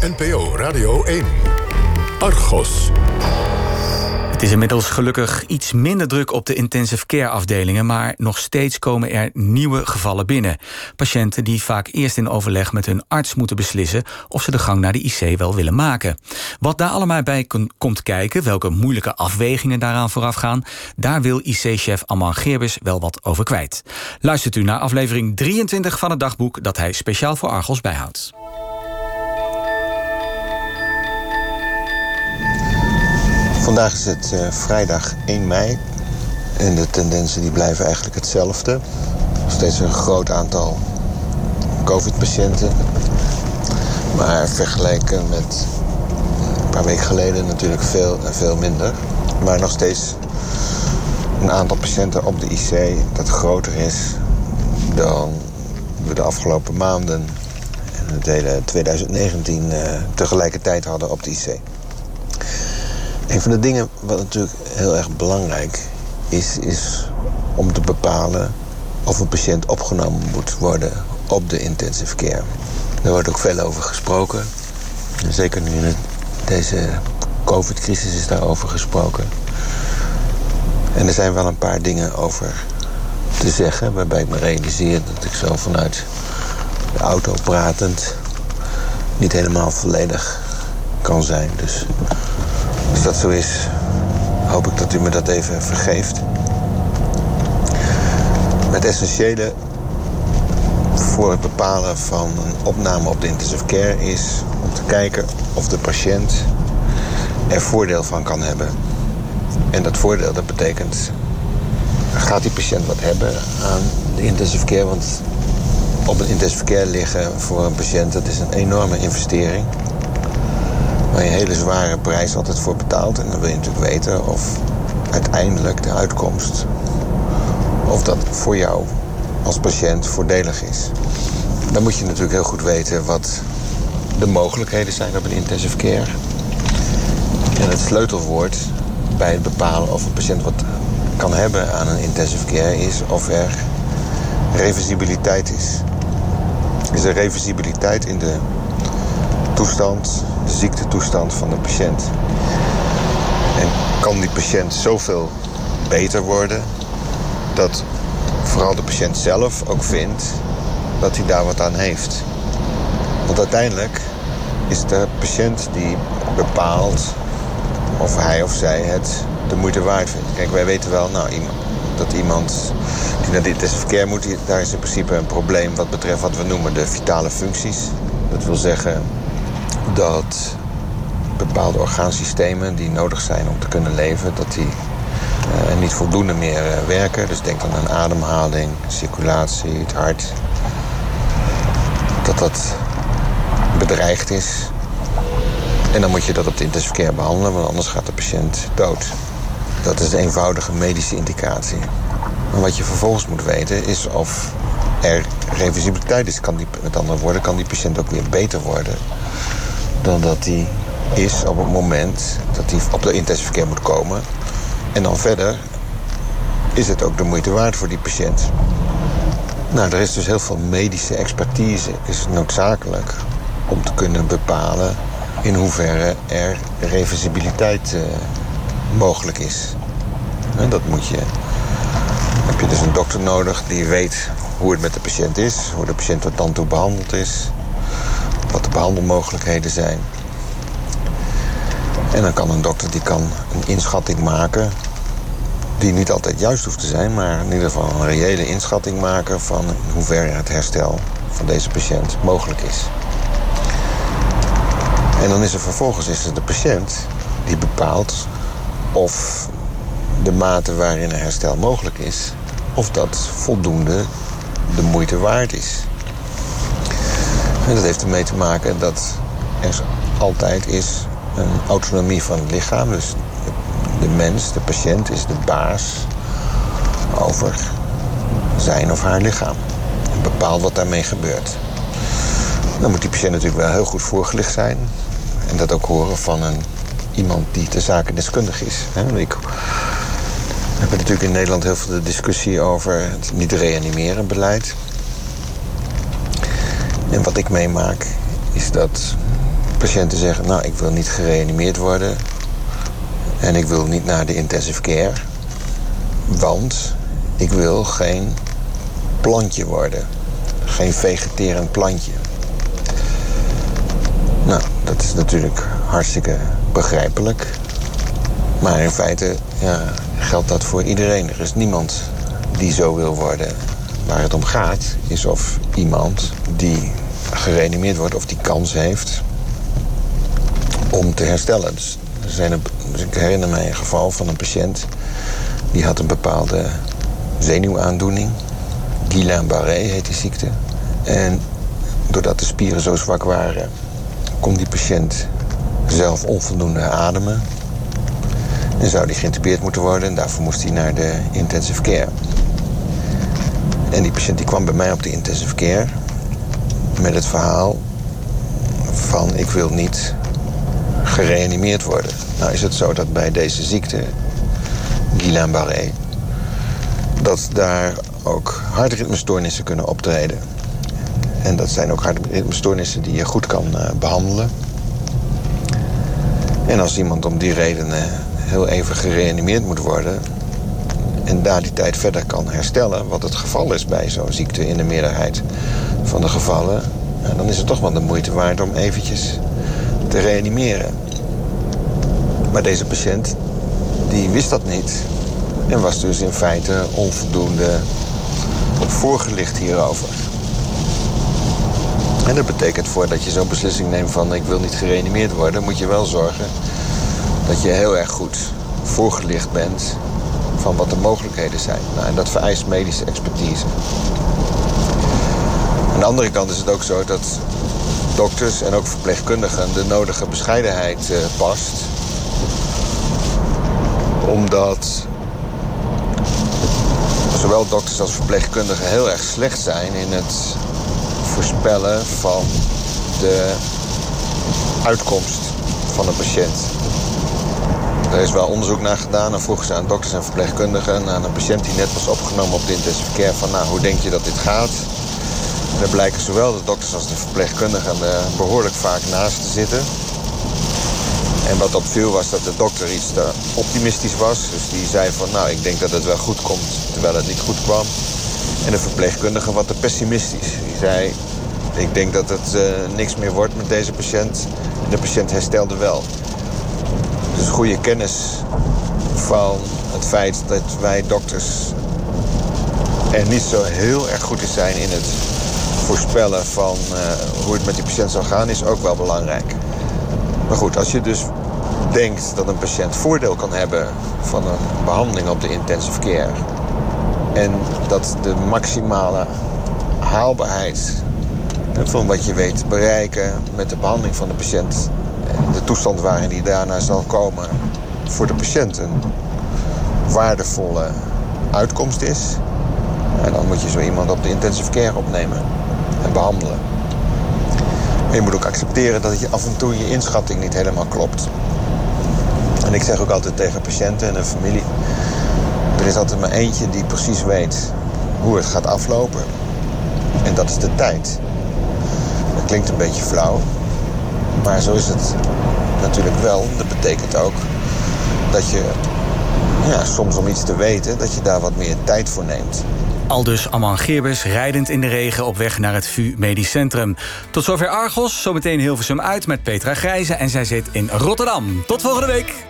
NPO Radio 1. Argos. Het is inmiddels gelukkig iets minder druk op de intensive care afdelingen, maar nog steeds komen er nieuwe gevallen binnen. Patiënten die vaak eerst in overleg met hun arts moeten beslissen of ze de gang naar de IC wel willen maken. Wat daar allemaal bij komt kijken, welke moeilijke afwegingen daaraan vooraf gaan, daar wil IC-chef Amman Geerbus wel wat over kwijt. Luistert u naar aflevering 23 van het dagboek dat hij speciaal voor Argos bijhoudt. Vandaag is het uh, vrijdag 1 mei. En de tendensen die blijven eigenlijk hetzelfde. Nog steeds een groot aantal COVID-patiënten. Maar vergeleken met een paar weken geleden natuurlijk veel en veel minder. Maar nog steeds een aantal patiënten op de IC dat groter is dan we de afgelopen maanden en het hele 2019 uh, tegelijkertijd hadden op de IC. Een van de dingen wat natuurlijk heel erg belangrijk is, is om te bepalen of een patiënt opgenomen moet worden op de intensive care. Daar wordt ook veel over gesproken. Zeker nu in deze COVID-crisis is daarover gesproken. En er zijn wel een paar dingen over te zeggen, waarbij ik me realiseer dat ik zo vanuit de auto pratend niet helemaal volledig kan zijn. Dus als dat zo is, hoop ik dat u me dat even vergeeft. Het essentiële voor het bepalen van een opname op de intensive care is om te kijken of de patiënt er voordeel van kan hebben. En dat voordeel dat betekent, gaat die patiënt wat hebben aan de intensive care? Want op een intensive care liggen voor een patiënt, dat is een enorme investering waar je een hele zware prijs altijd voor betaalt. En dan wil je natuurlijk weten of uiteindelijk de uitkomst... of dat voor jou als patiënt voordelig is. Dan moet je natuurlijk heel goed weten wat de mogelijkheden zijn op een intensive care. En het sleutelwoord bij het bepalen of een patiënt wat kan hebben aan een intensive care is of er reversibiliteit is. Is er reversibiliteit in de toestand de ziektetoestand van de patiënt. En kan die patiënt zoveel beter worden dat vooral de patiënt zelf ook vindt dat hij daar wat aan heeft. Want uiteindelijk is de patiënt die bepaalt of hij of zij het de moeite waard vindt. Kijk, wij weten wel, nou, dat iemand die naar dit verkeer moet, daar is in principe een probleem wat betreft wat we noemen de vitale functies. Dat wil zeggen, dat bepaalde orgaansystemen die nodig zijn om te kunnen leven, dat die uh, niet voldoende meer uh, werken. Dus denk dan aan ademhaling, circulatie, het hart. Dat dat bedreigd is. En dan moet je dat op de intensive care behandelen, want anders gaat de patiënt dood. Dat is de eenvoudige medische indicatie. Maar wat je vervolgens moet weten is of er reversibiliteit is. Kan die, met andere woorden, kan die patiënt ook weer beter worden dan dat hij is op het moment dat hij op de intensive care moet komen. En dan verder is het ook de moeite waard voor die patiënt. Nou, er is dus heel veel medische expertise is noodzakelijk om te kunnen bepalen in hoeverre er reversibiliteit uh, mogelijk is. En dat moet je. Dan heb je dus een dokter nodig die weet hoe het met de patiënt is, hoe de patiënt tot dan toe behandeld is, wat de behandelmogelijkheden zijn. En dan kan een dokter die kan een inschatting maken... die niet altijd juist hoeft te zijn... maar in ieder geval een reële inschatting maken... van in hoeverre het herstel van deze patiënt mogelijk is. En dan is er vervolgens is de patiënt die bepaalt... of de mate waarin een herstel mogelijk is... of dat voldoende de moeite waard is. En dat heeft ermee te maken dat er altijd is een autonomie van het lichaam. Dus de mens, de patiënt, is de baas over zijn of haar lichaam. En bepaalt wat daarmee gebeurt. Dan moet die patiënt natuurlijk wel heel goed voorgelicht zijn. En dat ook horen van een, iemand die de zaken deskundig is. Ik hebben natuurlijk in Nederland heel veel discussie over het niet reanimeren beleid. En wat ik meemaak is dat Patiënten zeggen, nou, ik wil niet gereanimeerd worden. En ik wil niet naar de intensive care. Want ik wil geen plantje worden. Geen vegeterend plantje. Nou, dat is natuurlijk hartstikke begrijpelijk. Maar in feite ja, geldt dat voor iedereen. Er is niemand die zo wil worden. Waar het om gaat is of iemand die gereanimeerd wordt... of die kans heeft om te herstellen. Dus er zijn een, dus ik herinner mij een geval van een patiënt... die had een bepaalde zenuwaandoening. Guillain-Barré heet die ziekte. En doordat de spieren zo zwak waren... kon die patiënt zelf onvoldoende ademen. En zou die geïntubeerd moeten worden. En daarvoor moest hij naar de intensive care. En die patiënt die kwam bij mij op de intensive care... met het verhaal van ik wil niet gereanimeerd worden. Nou is het zo dat bij deze ziekte, Guillain-Barré... dat daar ook hartritmestoornissen kunnen optreden. En dat zijn ook hartritmestoornissen die je goed kan uh, behandelen. En als iemand om die redenen heel even gereanimeerd moet worden... en daar die tijd verder kan herstellen... wat het geval is bij zo'n ziekte in de meerderheid van de gevallen... dan is het toch wel de moeite waard om eventjes te reanimeren. Maar deze patiënt, die wist dat niet. En was dus in feite onvoldoende voorgelicht hierover. En dat betekent voordat je zo'n beslissing neemt van ik wil niet gereanimeerd worden... moet je wel zorgen dat je heel erg goed voorgelicht bent van wat de mogelijkheden zijn. Nou, en dat vereist medische expertise. Aan de andere kant is het ook zo dat dokters en ook verpleegkundigen de nodige bescheidenheid uh, past. Omdat zowel dokters als verpleegkundigen heel erg slecht zijn in het voorspellen van de uitkomst van een patiënt. Er is wel onderzoek naar gedaan en vroegen ze aan dokters en verpleegkundigen... aan een patiënt die net was opgenomen op de intensive care... van nou, hoe denk je dat dit gaat? En daar blijken zowel de dokters als de verpleegkundigen er behoorlijk vaak naast te zitten. En wat opviel was dat de dokter iets te optimistisch was. Dus die zei van, nou, ik denk dat het wel goed komt, terwijl het niet goed kwam. En de verpleegkundige wat te pessimistisch. Die zei, ik denk dat het uh, niks meer wordt met deze patiënt. En de patiënt herstelde wel. Dus goede kennis van het feit dat wij dokters er niet zo heel erg goed in zijn in het voorspellen van uh, hoe het met die patiënt zal gaan, is ook wel belangrijk. Maar goed, als je dus denkt dat een patiënt voordeel kan hebben van een behandeling op de intensive care. En dat de maximale haalbaarheid van wat je weet bereiken met de behandeling van de patiënt. De toestand waarin die daarna zal komen voor de patiënt een waardevolle uitkomst is. En dan moet je zo iemand op de intensive care opnemen en behandelen. En je moet ook accepteren dat je af en toe je inschatting niet helemaal klopt. En ik zeg ook altijd tegen patiënten en een familie... er is altijd maar eentje die precies weet hoe het gaat aflopen. En dat is de tijd. Dat klinkt een beetje flauw. Maar zo is het natuurlijk wel. Dat betekent ook dat je ja, soms om iets te weten... dat je daar wat meer tijd voor neemt. Aldus Amman Geerbers rijdend in de regen op weg naar het VU Medisch Centrum. Tot zover Argos, zometeen Hilversum uit met Petra Grijze en zij zit in Rotterdam. Tot volgende week!